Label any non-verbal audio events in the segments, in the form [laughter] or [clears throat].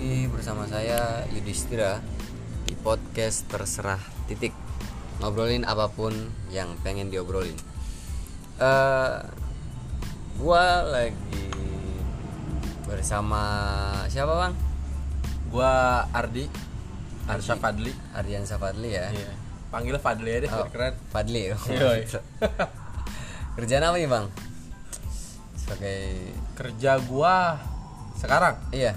lagi bersama saya Yudhistira di podcast terserah titik ngobrolin apa pun yang pengen diobrolin. eh gua lagi bersama siapa bang? Gua Ardi Arsha Fadli Ardian Safadli ya. Iya. Panggil Fadli aja deh Oh, keren Fadli. Yoi. [laughs] Kerjaan apa nih bang? Sebagai Kerja gua sekarang iya.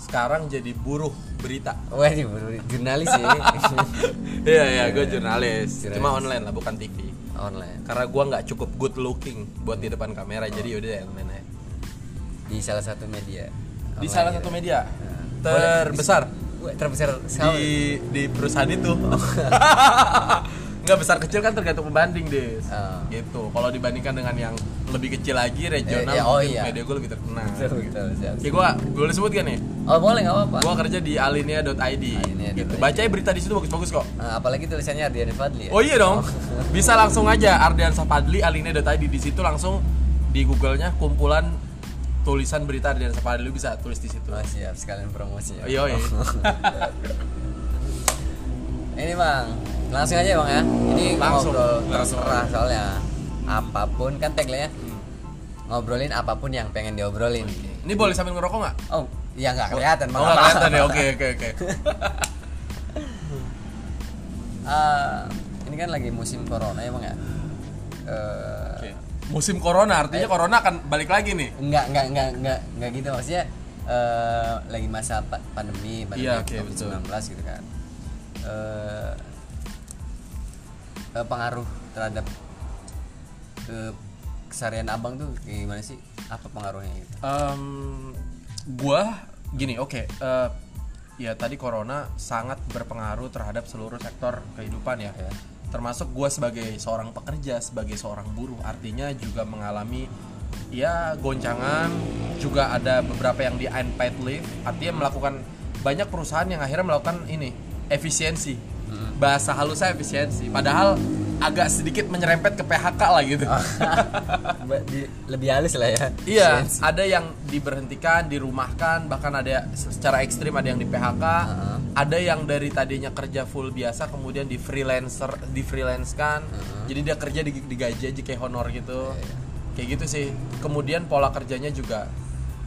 Sekarang jadi buruh berita. Wah ini jurnalis sih [laughs] Iya iya gue jurnalis Jurnalis. Cuma online lah bukan TV online. Karena gua nggak cukup good looking buat di depan kamera Jadi yaudah ya online aja. Di salah satu media. Di Online salah gitu. satu media? Boleh, Terbesar. Terbesar di di perusahaan itu [laughs] nggak besar kecil kan tergantung pembanding des. Oh. gitu. Kalau dibandingkan dengan yang lebih kecil lagi regional Eh, ya, oh iya. media gue lebih terkenal Betul, betul, siap. ya gue boleh sebut kan nih? Oh boleh nggak apa-apa. gue kerja di alinea.id Alinea.id. gitu. Baca berita di situ bagus-bagus kok. Nah, apalagi tulisannya Ardian Fadli ya. oh iya dong. Bisa langsung [laughs] aja Ardian Sapadli alinea.id di situ langsung di Google-nya kumpulan tulisan berita Ardian Sapadli lu bisa tulis di situ. Oh, siap. Sekalian promosinya. iya [laughs] iya [laughs] Ini bang, langsung aja bang ya. Ini Langsung. ngobrol Langsung. terserah soalnya. Apa pun kan tagline-nya. Ngobrolin apa pun yang pengen diobrolin. ini boleh sambil ngerokok nggak Oh, ya nggak kelihatan oh nggak kelihatan ya oke oke oke [laughs] Eh, ini kan lagi musim corona ya bang ya. Eh, Oke. Musim corona artinya corona akan balik lagi nih. Enggak, enggak, enggak, enggak, enggak gitu maksudnya eh lagi masa pa- pandemi, pandemi Iya, oke, COVID-19 gitu kan. Eh eh, pengaruh terhadap ke keseharian abang tuh kayak gimana sih? Apa pengaruhnya gitu? Em, gua gini, oke. eh, ya tadi corona sangat berpengaruh terhadap seluruh sektor kehidupan ya. Ya. Termasuk gua sebagai seorang pekerja, sebagai seorang buruh, artinya juga mengalami ya goncangan. Juga ada beberapa yang di unpaid leave, artinya melakukan banyak perusahaan yang akhirnya melakukan ini efisiensi. Bahasa halusnya efisiensi, padahal agak sedikit menyerempet ke PHK lah gitu. Di- lebih halus lah ya. Iya, Sensi. ada yang diberhentikan, dirumahkan, bahkan ada secara ekstrim ada yang di PHK, Heeh. ada yang dari tadinya kerja full biasa kemudian di freelancer, di freelance kan, jadi dia kerja di, digaji aja kayak honor gitu, Iya, kayak gitu sih. Kemudian pola kerjanya juga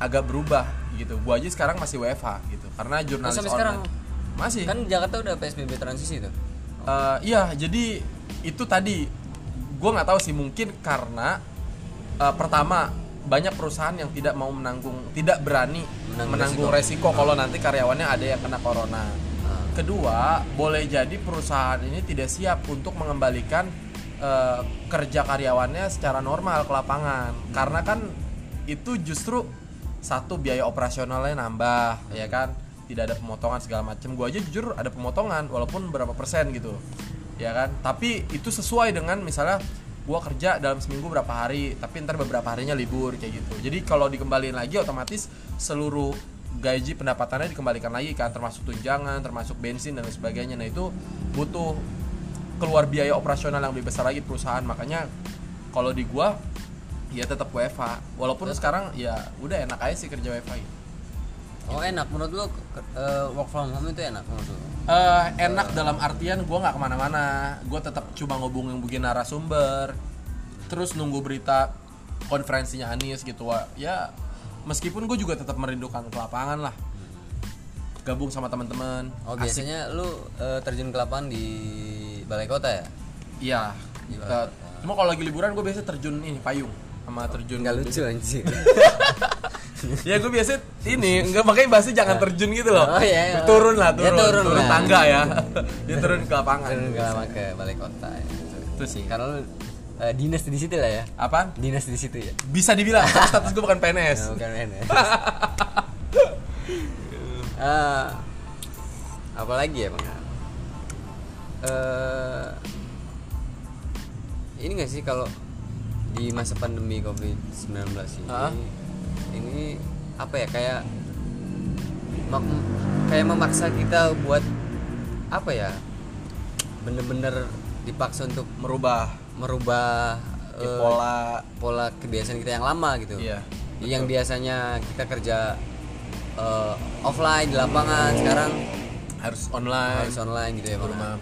agak berubah gitu. Gua aja sekarang masih WFH gitu, karena jurnalis sampai online. sekarang? Masih. Kan Jakarta udah PSBB transisi tuh. Eh, iya, jadi itu tadi gue nggak tahu sih mungkin karena eh, pertama banyak perusahaan yang tidak mau menanggung, tidak berani Menanggung menanggung resiko, kalau nanti karyawannya ada yang kena corona. Ah. Kedua, boleh jadi perusahaan ini tidak siap untuk mengembalikan eh, kerja karyawannya secara normal ke lapangan, karena kan itu justru satu biaya operasionalnya nambah, ya kan? Tidak ada pemotongan segala macam. Gua aja jujur ada pemotongan, walaupun berapa persen gitu, ya kan? Tapi itu sesuai dengan misalnya gua kerja dalam seminggu berapa hari, tapi ntar beberapa harinya libur kayak gitu. Jadi kalau dikembaliin lagi otomatis seluruh gaji pendapatannya dikembalikan lagi kan termasuk tunjangan termasuk bensin dan sebagainya nah itu butuh keluar biaya operasional yang lebih besar lagi perusahaan makanya kalau di gua ya tetap WFH walaupun sekarang ya udah enak aja sih kerja WFH gitu. Oh enak menurut lu eh, work from home itu enak menurut lu? Eh, enak dalam artian gua nggak ke mana-mana gue tetap cuma ngobongin bikin narasumber terus nunggu berita konferensinya Anies gitu Wah, ya meskipun gue juga tetap merindukan ke lapangan lah gabung sama teman-teman Oh Asik. biasanya lu eh, terjun ke lapangan di balai kota ya? Iya. Cuma kalau lagi liburan gue biasa terjun ini payung sama terjun. Enggak lucu anjir. [laughs] [laughs] ya gue biasa ini enggak makanya bahasnya jangan terjun gitu loh. Oh, iya, iya. Turun lah, Ya, turun. turun turun lah. tangga ya. Dia [laughs] turun ke lapangan. Terjun ke lapangan ke balai kota ya. Itu sih. Karena lu eh, dinas di situ lah ya. Apa? Dinas di situ ya. Bisa dibilang status gue bukan Nah, PNS. [laughs] bukan PNS. Eh, apa lagi ya bang? Eh, ini gak sih kalau di masa pandemi covid 19 ini Hah? ini apa ya kayak kayak memaksa kita buat apa ya bener-bener dipaksa untuk Merubah. merubah ya, eh, pola. pola kebiasaan kita yang lama gitu. Iya, yang biasanya kita kerja eh, offline di lapangan sekarang harus online. harus online gitu ya rumah.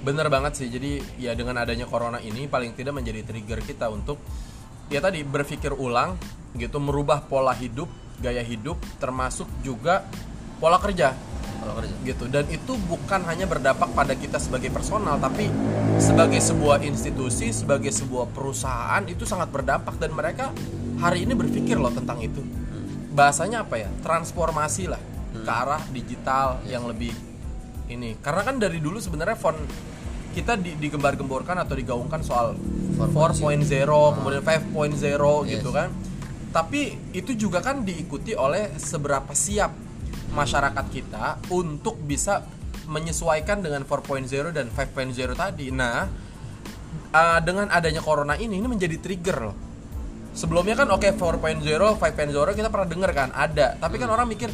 Bener banget sih. Jadi ya dengan adanya corona ini paling tidak menjadi trigger kita untuk ya tadi berpikir ulang gitu, merubah pola hidup, gaya hidup, termasuk juga pola kerja kalau kerja gitu. Dan itu bukan hanya berdampak pada kita sebagai personal, tapi sebagai sebuah institusi, sebagai sebuah perusahaan itu sangat berdampak dan mereka hari ini berpikir loh tentang itu. Bahasanya apa ya? Transformasi lah ke arah digital yang lebih ini. Karena kan dari dulu sebenarnya font kita di, digembar-gemborkan atau digaungkan soal 4.0, kemudian 5.0 gitu kan. Tapi itu juga kan diikuti oleh seberapa siap masyarakat kita untuk bisa menyesuaikan dengan 4.0 dan 5.0 tadi. Nah, uh, dengan adanya corona ini ini menjadi trigger loh. Sebelumnya kan oke 4.0, 5.0 kita pernah dengar kan ada, tapi kan orang mikir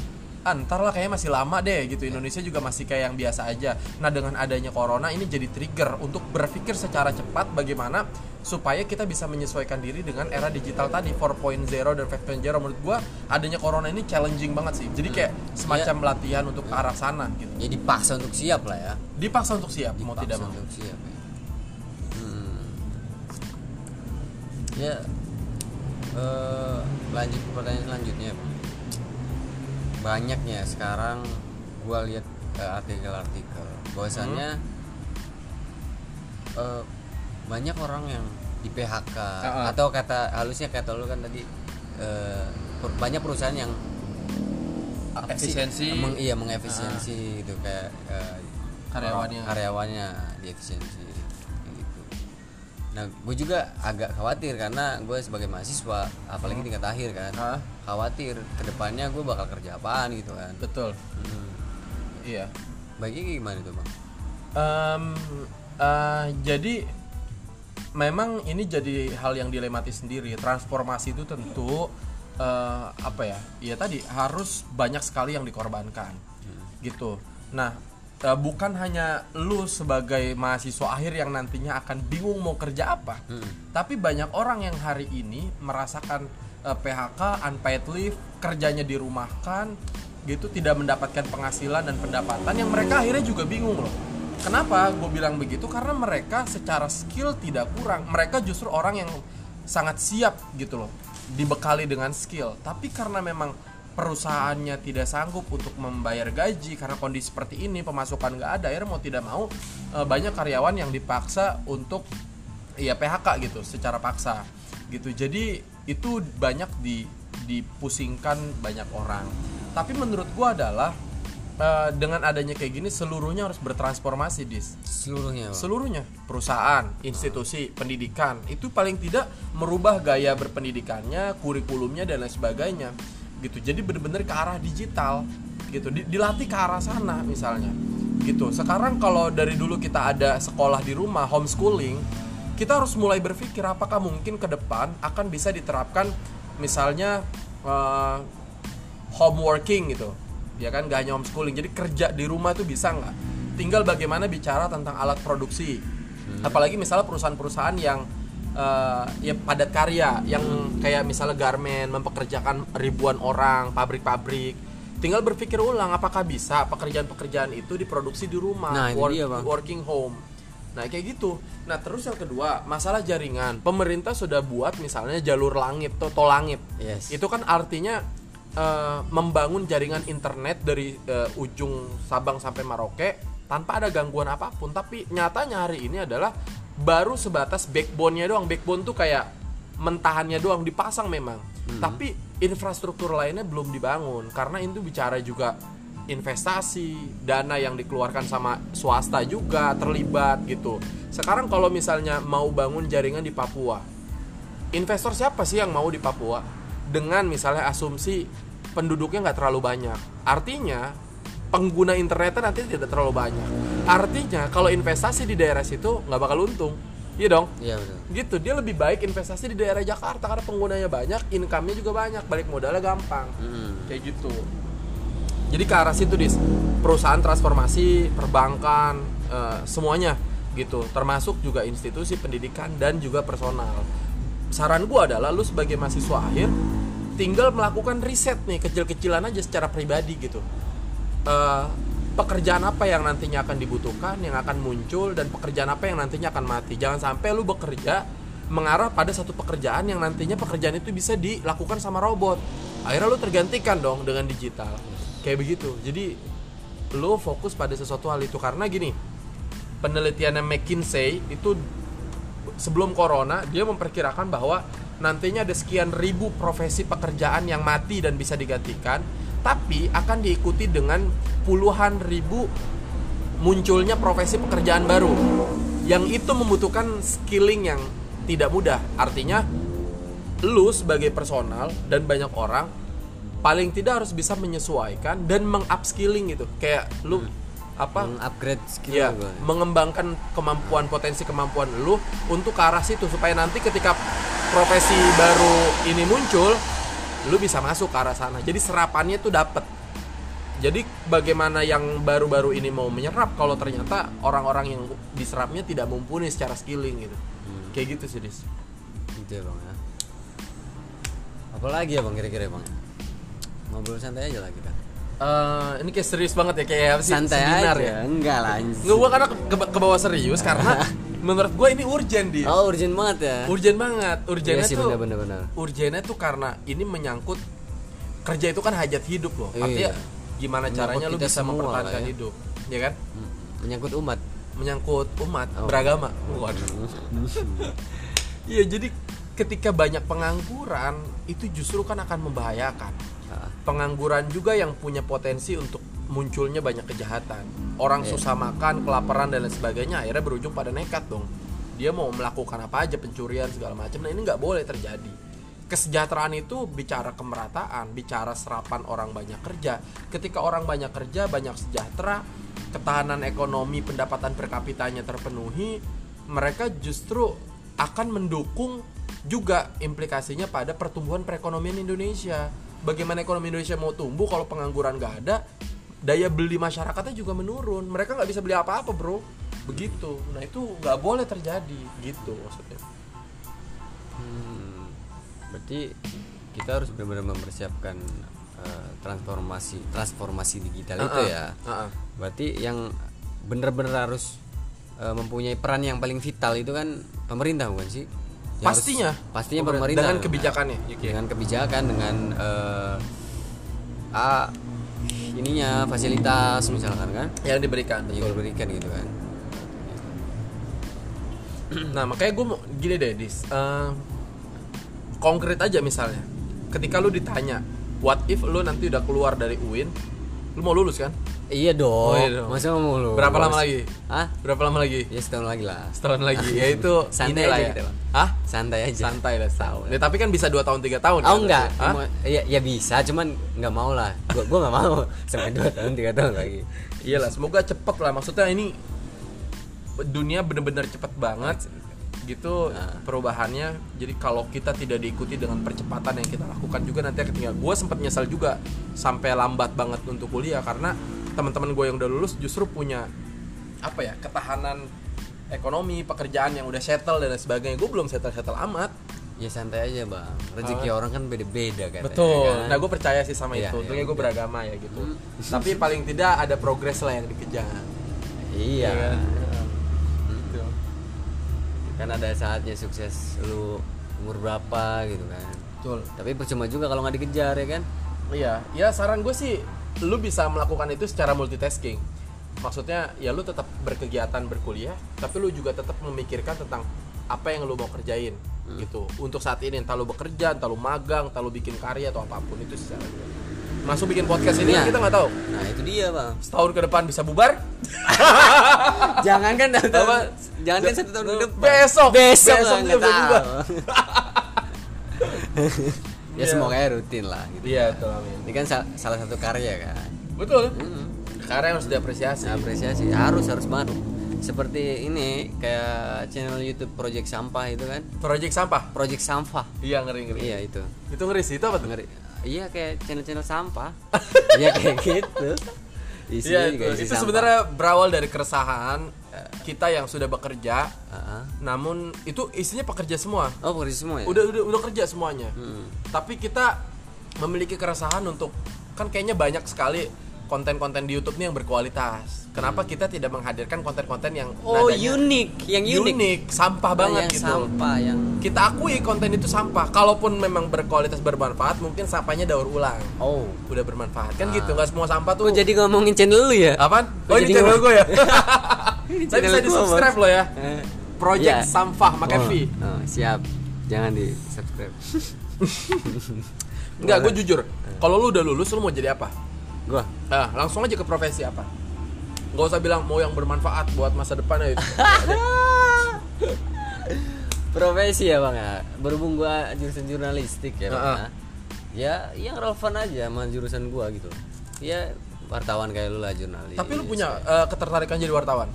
ah, ntar lah kayaknya masih lama deh gitu Indonesia juga masih kayak yang biasa aja. Nah dengan adanya corona ini jadi trigger untuk berpikir secara cepat bagaimana supaya kita bisa menyesuaikan diri dengan era digital tadi 4.0 dan 5.0 menurut gua adanya corona ini challenging banget sih. Jadi kayak semacam latihan untuk ke arah sana gitu. jadi paksa untuk siap lah ya Dipaksa untuk siap mau Dipaksa tidak mau. untuk siap ya. Hmm. ya eh, lanjut ke pertanyaan selanjutnya Bang. Banyaknya sekarang gua lihat eh, artikel-artikel bahwasannya eh, banyak orang yang di PHK Ah, ah. atau kata halusnya kata lu kan tadi per- banyak perusahaan yang? Efisiensi. Meng- iya mengefisiensi gitu kayak eh, Karyawannya. karyawannya di efisiensi kayak gitu. Nah, gue juga agak khawatir karena gue sebagai mahasiswa, apalagi tingkat akhir kan, Hah? Khawatir ke depannya gue bakal kerja apaan gitu kan. Betul. Hmm. Iya. Baiknya gimana tuh bang? Em, eh, jadi memang ini jadi hal yang dilematis sendiri. Transformasi itu tentu eh, apa ya? Ya tadi harus banyak sekali yang dikorbankan, gitu. Nah, eh, bukan hanya lu sebagai mahasiswa akhir yang nantinya akan bingung mau kerja apa, tapi banyak orang yang hari ini merasakan eh, PHK, unpaid leave, kerjanya dirumahkan, gitu, tidak mendapatkan penghasilan dan pendapatan yang mereka akhirnya juga bingung loh. Kenapa gue bilang begitu? Karena mereka secara skill tidak kurang. Mereka justru orang yang sangat siap gitu loh, dibekali dengan skill. Tapi karena memang perusahaannya tidak sanggup untuk membayar gaji karena kondisi seperti ini, pemasukan nggak ada, akhirnya mau tidak mau eh, banyak karyawan yang dipaksa untuk ya PHK gitu, secara paksa gitu. Jadi itu banyak di dipusingkan banyak orang. Tapi menurut gue adalah eh, dengan adanya kayak gini seluruhnya harus bertransformasi dis Seluruhnya bang. seluruhnya perusahaan institusi pendidikan itu paling tidak merubah gaya berpendidikannya kurikulumnya dan lain sebagainya gitu jadi bener-bener ke arah digital gitu Di- dilatih ke arah sana misalnya gitu sekarang kalau dari dulu kita ada sekolah di rumah homeschooling kita harus mulai berpikir apakah mungkin ke depan akan bisa diterapkan misalnya eh, home working gitu. Ya kan gak hanya homeschooling. Jadi kerja di rumah tuh bisa nggak? Tinggal bagaimana bicara tentang alat produksi. Apalagi misalnya perusahaan-perusahaan yang eh, ya padat karya yang kayak misalnya garment mempekerjakan ribuan orang pabrik-pabrik. Tinggal berpikir ulang apakah bisa pekerjaan-pekerjaan itu diproduksi di rumah? Nah, itu dia, Bang. working home Nah kayak gitu. Nah terus yang kedua masalah jaringan. Pemerintah sudah buat misalnya jalur langit, to- tol langit. Yes. Itu kan artinya eh, membangun jaringan internet dari eh, ujung Sabang sampai Maroke tanpa ada gangguan apa pun. Tapi nyatanya hari ini adalah baru sebatas backbone-nya doang. Backbone tuh kayak mentahannya doang dipasang memang. Tapi infrastruktur lainnya belum dibangun karena itu bicara juga investasi, dana yang dikeluarkan sama swasta juga terlibat gitu. Sekarang kalau misalnya mau bangun jaringan di Papua, investor siapa sih yang mau di Papua? Dengan misalnya asumsi penduduknya nggak terlalu banyak. Artinya pengguna internetnya nanti tidak terlalu banyak. Artinya kalau investasi di daerah situ nggak bakal untung. Iya dong. Iya betul. Gitu, dia lebih baik investasi di daerah Jakarta karena penggunanya banyak, income-nya juga banyak, balik modalnya gampang Mm-mm. kayak gitu jadi ke arah situ dis. Perusahaan transformasi perbankan eh, semuanya gitu. Termasuk juga institusi pendidikan dan juga personal. Saran gua adalah lu sebagai mahasiswa akhir tinggal melakukan riset nih kecil-kecilan aja secara pribadi gitu. Eh, pekerjaan apa yang nantinya akan dibutuhkan yang akan muncul dan pekerjaan apa yang nantinya akan mati. Jangan sampai lu bekerja mengarah pada satu pekerjaan yang nantinya pekerjaan itu bisa dilakukan sama robot. Akhirnya lu tergantikan dong dengan digital kayak begitu. Jadi lu fokus pada sesuatu hal itu. Karena gini penelitiannya McKinsey itu sebelum corona dia memperkirakan bahwa nantinya ada sekian ribu profesi pekerjaan yang mati dan bisa digantikan tapi akan diikuti dengan puluhan ribu munculnya profesi pekerjaan baru. Yang itu membutuhkan skilling yang tidak mudah. Artinya lu sebagai personal dan banyak orang paling tidak harus bisa menyesuaikan dan mengupskilling gitu kayak lu apa? Upgrade skill ya gua. mengembangkan kemampuan potensi kemampuan lu untuk ke arah situ supaya nanti ketika profesi baru ini muncul lu bisa masuk ke arah sana. Jadi serapannya tuh dapet. Jadi bagaimana yang baru-baru ini mau menyerap kalau ternyata orang-orang yang diserapnya tidak mumpuni secara skilling gitu. Kayak gitu sih dis. Gitu ya bang ya. Apalagi ya bang kira-kira bang ngobrol santai aja lah kita. Eh, ini kayak serius banget ya kayak apa sih? Santai seminar aja. ya? Enggak lah anjing. nggak gua karena ke, ke bawah serius karena [laughs] menurut gua ini urgent di oh urgent banget ya? Urgent banget. Iya urgentnya sih tuh bener bener bener. urgentnya tuh karena ini menyangkut kerja itu kan hajat hidup loh. Iya. artinya gimana Menyangkut caranya lu bisa mempertahankan ya. hidup ya kan? Menyangkut umat. Menyangkut umat Oh. beragama. Waduh. [laughs] Iya jadi ketika banyak pengangguran itu justru kan akan membahayakan. Ah, pengangguran juga yang punya potensi untuk munculnya banyak kejahatan. Orang Iya. susah makan kelaparan dan lain sebagainya akhirnya berujung pada nekat dong. Dia mau melakukan apa aja pencurian segala macam nah ini nggak boleh terjadi. Kesejahteraan itu bicara kemerataan bicara serapan orang banyak kerja. Ketika orang banyak kerja banyak sejahtera ketahanan ekonomi pendapatan per kapitanya terpenuhi mereka justru akan mendukung juga implikasinya pada pertumbuhan perekonomian Indonesia bagaimana ekonomi Indonesia mau tumbuh kalau pengangguran nggak ada daya beli masyarakatnya juga menurun. Mereka nggak bisa beli apa-apa bro. Begitu. Nah itu nggak boleh terjadi. Gitu maksudnya. Hmm, berarti kita harus benar-benar mempersiapkan eh, transformasi transformasi digital itu Uh-uh. ya. Uh-uh. berarti yang benar-benar harus eh, mempunyai peran yang paling vital itu kan pemerintah bukan sih Yang harus- pastinya. pastinya Pemerintah. dengan kebijakannya Yuki. dengan kebijakan dengan eh, ah, ininya fasilitas misalkan kan? Yang diberikan yang diberikan gitu kan. [clears throat] Nah makanya gue mau gini deh dis. Eh, konkret aja misalnya. Ketika lu ditanya what if lu nanti udah keluar dari UIN lu mau lulus kan? Iya dong. Oh, iya dong. masa mau lu berapa lama lagi? Ah berapa lama lagi? Ya setahun lagi lah. Setahun lagi. [laughs] Ya itu Santai aja ya. kita, Bang. Hah? Santai aja. Santai lah setahun ya, tapi kan bisa dua tahun tiga tahun oh kan, enggak. Ya, ya bisa cuman nggak mau lah. Gua gua nggak mau. [laughs] Sampai dua tahun tiga tahun lagi. Iyalah semoga cepet lah. Maksudnya ini dunia bener-bener cepet banget gitu perubahannya. Jadi kalau kita tidak diikuti dengan percepatan yang kita lakukan juga nanti akan tinggal. Gue sempat nyesal juga sampai lambat banget untuk kuliah karena teman-teman gue yang udah lulus justru punya apa ya ketahanan ekonomi pekerjaan yang udah settle dan sebagainya. Gue belum settle settle amat. Ya santai aja bang. Rezeki orang kan beda-beda kan betul. kan? nah gue percaya sih sama Iya, itu. iya, untungnya gue iya. beragama ya gitu. Tapi paling tidak ada progres lah yang dikejar. Iya. Kan? Hmm. Gitu. kan ada saatnya sukses lu umur berapa gitu kan? Betul. Tapi percuma juga kalau nggak dikejar ya kan? Iya, ya saran gue sih lu bisa melakukan itu secara multitasking. Maksudnya ya lu tetap berkegiatan berkuliah, tapi lu juga tetap memikirkan tentang apa yang lu mau kerjain gitu. Untuk saat ini entah lu bekerja, entah lu magang, entah lu bikin karya atau apa pun itu gue. Masuk bikin podcast ini Iya. kita nggak tahu. nah itu dia bang Setahun ke depan bisa bubar. [laughs] jangan kan Apa? jangan kan satu tahun ke depan Besok, besok, besok tahu. bubar. [laughs] ya Iya. semoga ya rutin lah gitu Iya, betul amin. ini kan sa- salah satu karya kan Betul. Hmm. Karya harus diapresiasi. apresiasi harus harus banget seperti ini kayak channel YouTube Project Sampah itu kan Project sampah. Project Sampah Iya ngeri ngeri. iya itu Itu ngeri sih itu apa tuh? ngeri iya kayak channel-channel sampah [laughs] iya kayak gitu isinya Iya itu, isi itu sebenarnya berawal dari keresahan kita yang sudah bekerja, ah. namun itu isinya pekerja semua. oh pekerja semua ya Udah udah udah kerja semuanya. Hmm. Tapi kita memiliki keresahan untuk kan kayaknya banyak sekali konten-konten di YouTube nih yang berkualitas. Kenapa kita tidak menghadirkan konten-konten yang Hmm. oh unik yang unik, unik, sampah banget yang gitu. sampah yang Kita akui konten itu sampah. Kalaupun memang berkualitas bermanfaat, mungkin sampahnya daur ulang. oh Udah bermanfaat kan Ah. gitu. Nggak semua sampah tuh. Lu jadi ngomongin channel lu ya Apaan? Oh ini channel gue ya. Saya bisa di subscribe loh ya. Eh, Project iya. Sampah Makevi. oh, oh, siap jangan di subscribe [laughs] Enggak, gue jujur. Kalau lu udah lulus, lu mau jadi apa? Gua Nah, langsung aja ke profesi apa? Gak usah bilang mau yang bermanfaat buat masa depan ya. [laughs] profesi ya bang ya berhubung gua jurusan jurnalistik ya bang Heeh. ya. ya yang relevan aja sama jurusan gua gitu ya wartawan kayak lu lah jurnalis Tapi lu punya eh, ketertarikan jadi wartawan?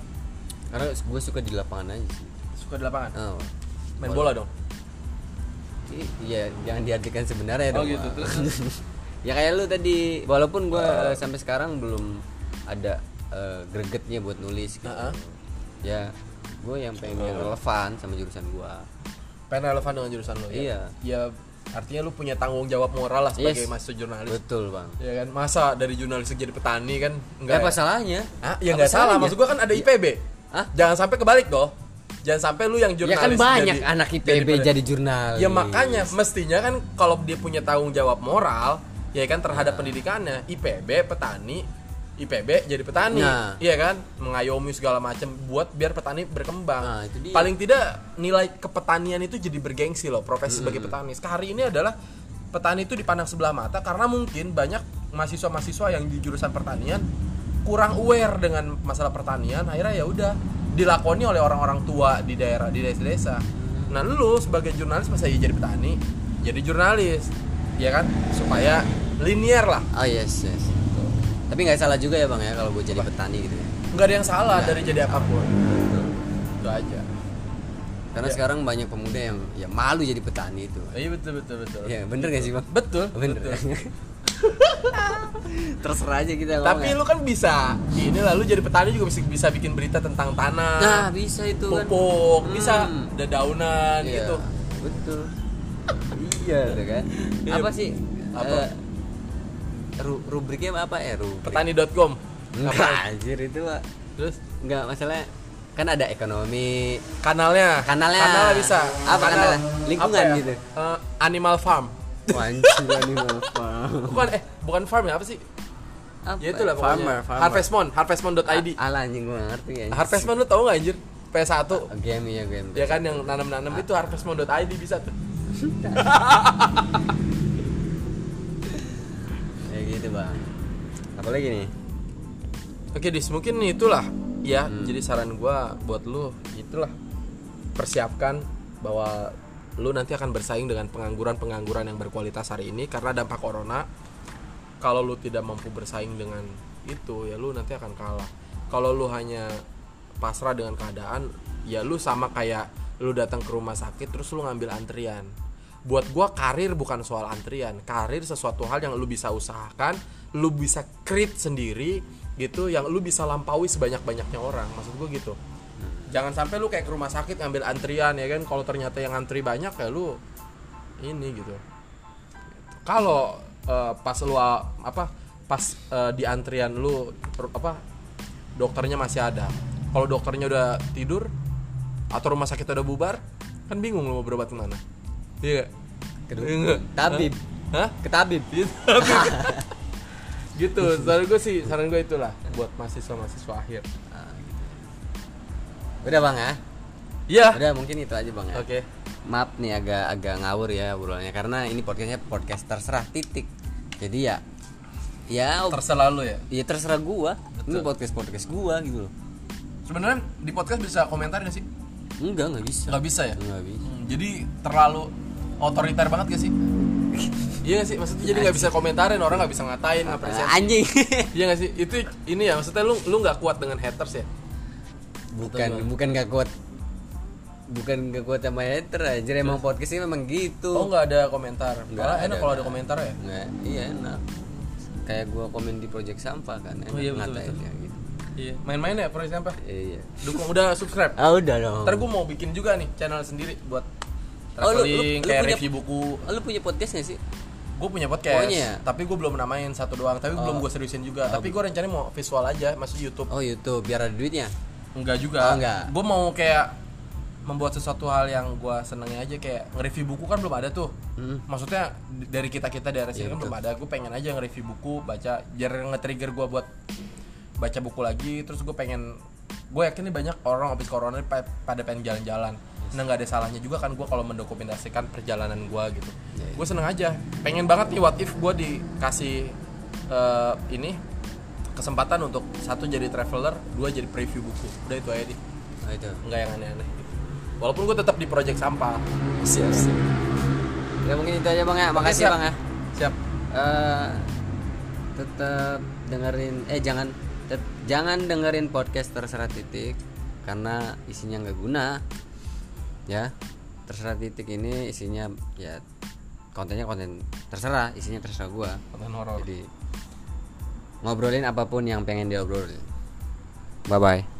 karena gue suka di lapangan aja sih Suka di lapangan? oh. Main bola dong? I- Iya, jangan diartikan sebenarnya Oh dong. gitu, terus? [laughs] ya kayak lu tadi, walaupun gua eh, sampai sekarang belum ada eh, gregetnya buat nulis gitu. Heeh. Ya, gue yang pengen yang relevan sama jurusan gua. Pengen relevan dengan jurusan lu ya? Iya. Ya artinya lu punya tanggung jawab moral lah sebagai Yes. mahasiswa jurnalis. Betul, Bang. Ya kan? Masa dari jurnalis jadi petani kan? Enggak apa ya? salahnya? Ah, ya nggak salah. Maksud gua kan ada IPB. Hah? Jangan sampai kebalik dong. Jangan sampai lu yang Ya jurnalis kan banyak jadi- anak IPB peta- jadi, jurnalis. Ya makanya mestinya kan kalau dia punya tanggung jawab moral, ya kan terhadap pendidikannya, IPB petani, IPB jadi petani, Nah. iya kan, mengayomi segala macam buat biar petani berkembang. Nah, itu dia. Paling tidak nilai kepetanian itu jadi bergengsi loh, profesi sebagai petani. Hari ini adalah petani itu dipandang sebelah mata karena mungkin banyak mahasiswa-mahasiswa yang di jurusan pertanian kurang aware dengan masalah pertanian, akhirnya ya udah dilakoni oleh orang-orang tua di daerah di desa-desa. Nah, lu sebagai jurnalis masa iya jadi petani, jadi jurnalis, ya kan? Supaya linear lah. Oh yes, yes. Tapi nggak salah juga ya bang ya kalau gue jadi petani gitu ya. Nggak ada yang salah dari jadi apa pun. Itu aja. Karena Ya. sekarang banyak pemuda yang ya malu jadi petani itu. Iya betul betul betul. Ya bener gak sih bang? Betul. Bener. betul. [laughs] Terserah aja kita Tapi ngomong lu kan bisa. Ini lah lu jadi petani juga bisa, bisa bikin berita tentang tanah. Nah bisa itu kan pupuk, Hmm. bisa dedaunan Iya, gitu. Betul [laughs] Iya tuh kan Iya. Apa sih Apa? eh, ru- Rubriknya apa ya rubrik Petani.com. Enggak anjir itu pak Terus Enggak masalahnya Kan ada ekonomi kanalnya. Kanalnya. Kanalnya bisa. Apa kanalnya? Lingkungan apa ya? gitu. Eh, animal farm. Wanci animal farm Bukan eh bukan farm ya apa sih? Apa Ya itulah pokoknya. Farmer, farmer. Harvestmon, harvestmon.id. Alah anjing gue ngerti ya Harvestmon lu tau gak anjir? PS1 Game ya game ya kan yang nanam-nanam itu harvestmon.id bisa tuh. Ya gitu bang Apalagi nih Oke, Dis, mungkin itulah ya. Hmm. Jadi saran gua buat lu itulah persiapkan bahwa lu nanti akan bersaing dengan pengangguran-pengangguran yang berkualitas hari ini karena dampak corona. Kalau lu tidak mampu bersaing dengan itu, ya lu nanti akan kalah. Kalau lu hanya pasrah dengan keadaan, ya lu sama kayak lu datang ke rumah sakit terus lu ngambil antrian. Buat gua karir bukan soal antrian. Karir sesuatu hal yang lu bisa usahakan, lu bisa create sendiri gitu yang lu bisa lampaui sebanyak-banyaknya orang. Maksud gua gitu. Jangan sampai lu kayak ke rumah sakit ngambil antrian ya kan kalau ternyata yang antri banyak ya lu ini gitu. Kalau eh, pas lu uh, apa pas eh, di antrian lu apa dokternya masih ada. Kalau dokternya udah tidur atau rumah sakit udah bubar, kan bingung lu mau berobat ke mana. Iya. Kedua Iya nggak? Tabib Hah? Ketabib Gitu. [laughs] gitu. Saran gue sih, saran gue itulah buat mahasiswa-mahasiswa akhir. Udah bang ya Iya. Udah mungkin itu aja bang ya Oke. Maaf nih agak agak ngawur ya obrolannya karena ini podcastnya podcast terserah titik. Jadi ya ya Terserah lu ya. ya terserah gua. Ini Betul. podcast podcast gua gitu loh. Sebenarnya di podcast bisa komentar gak sih? Enggak nggak bisa. Nggak bisa ya? Nggak bisa. Hmm, jadi terlalu otoriter banget gak sih? [laughs] iya gak sih? Maksudnya jadi nggak bisa komentarin orang nggak bisa ngatain apresiasi. Anjing. [laughs] Iya gak sih? Itu ini ya maksudnya lu lu nggak kuat dengan haters ya? bukan Betul. bukan gak kuat. Bukan gak kuat sama hater aja emang podcast ini memang gitu. Oh nggak ada komentar. Nggak Malah enak ada, kalau ada nggak. komentar ya. Nggak, iya enak. Kayak gua komen di project sampah kan enak Oh, iya, betul, ngatainnya gitu. Iya. Main-main ya proyek apa? Iya. Dukung udah subscribe. Ah udah dong. Ntar gue mau bikin juga nih channel sendiri buat Oh, lu- lu- traveling lu kayak punya- review buku. Oh, lu punya podcast gak sih? gue punya podcast Oh, iya? tapi gue belum namain satu doang tapi belum gue seriusin juga tapi gue rencananya mau visual aja masuk YouTube oh YouTube biar ada duitnya enggak juga Oh, enggak. gue mau kayak membuat sesuatu hal yang gue senengnya aja kayak nge-review buku kan belum ada tuh Hmm. maksudnya dari kita kita daerah sini Iya, kan betul. belum ada gue pengen aja nge-review buku baca biar nge-trigger gue buat baca buku lagi terus gue pengen gue yakin nih banyak orang habis corona pada pengen jalan-jalan. Nah nggak ada salahnya juga kan gue kalau mendokumentasikan perjalanan gue gitu. Iya, iya. gue seneng aja. Pengen banget nih what if gue dikasih eh, ini kesempatan untuk satu jadi traveler dua jadi preview buku. Udah itu aja deh. Oh itu. Nggak yang aneh-aneh. Walaupun gue tetap di project sampah. Siap siap. Ya mungkin itu aja bang ya. Makasih siap. bang ya. Siap. Eh, tetap dengerin eh jangan jangan dengerin podcast terserah titik karena isinya nggak guna ya. Terserah titik ini isinya ya kontennya konten terserah isinya terserah gua. Konten horor. Jadi ngobrolin apa pun yang pengen diobrolin. Bye bye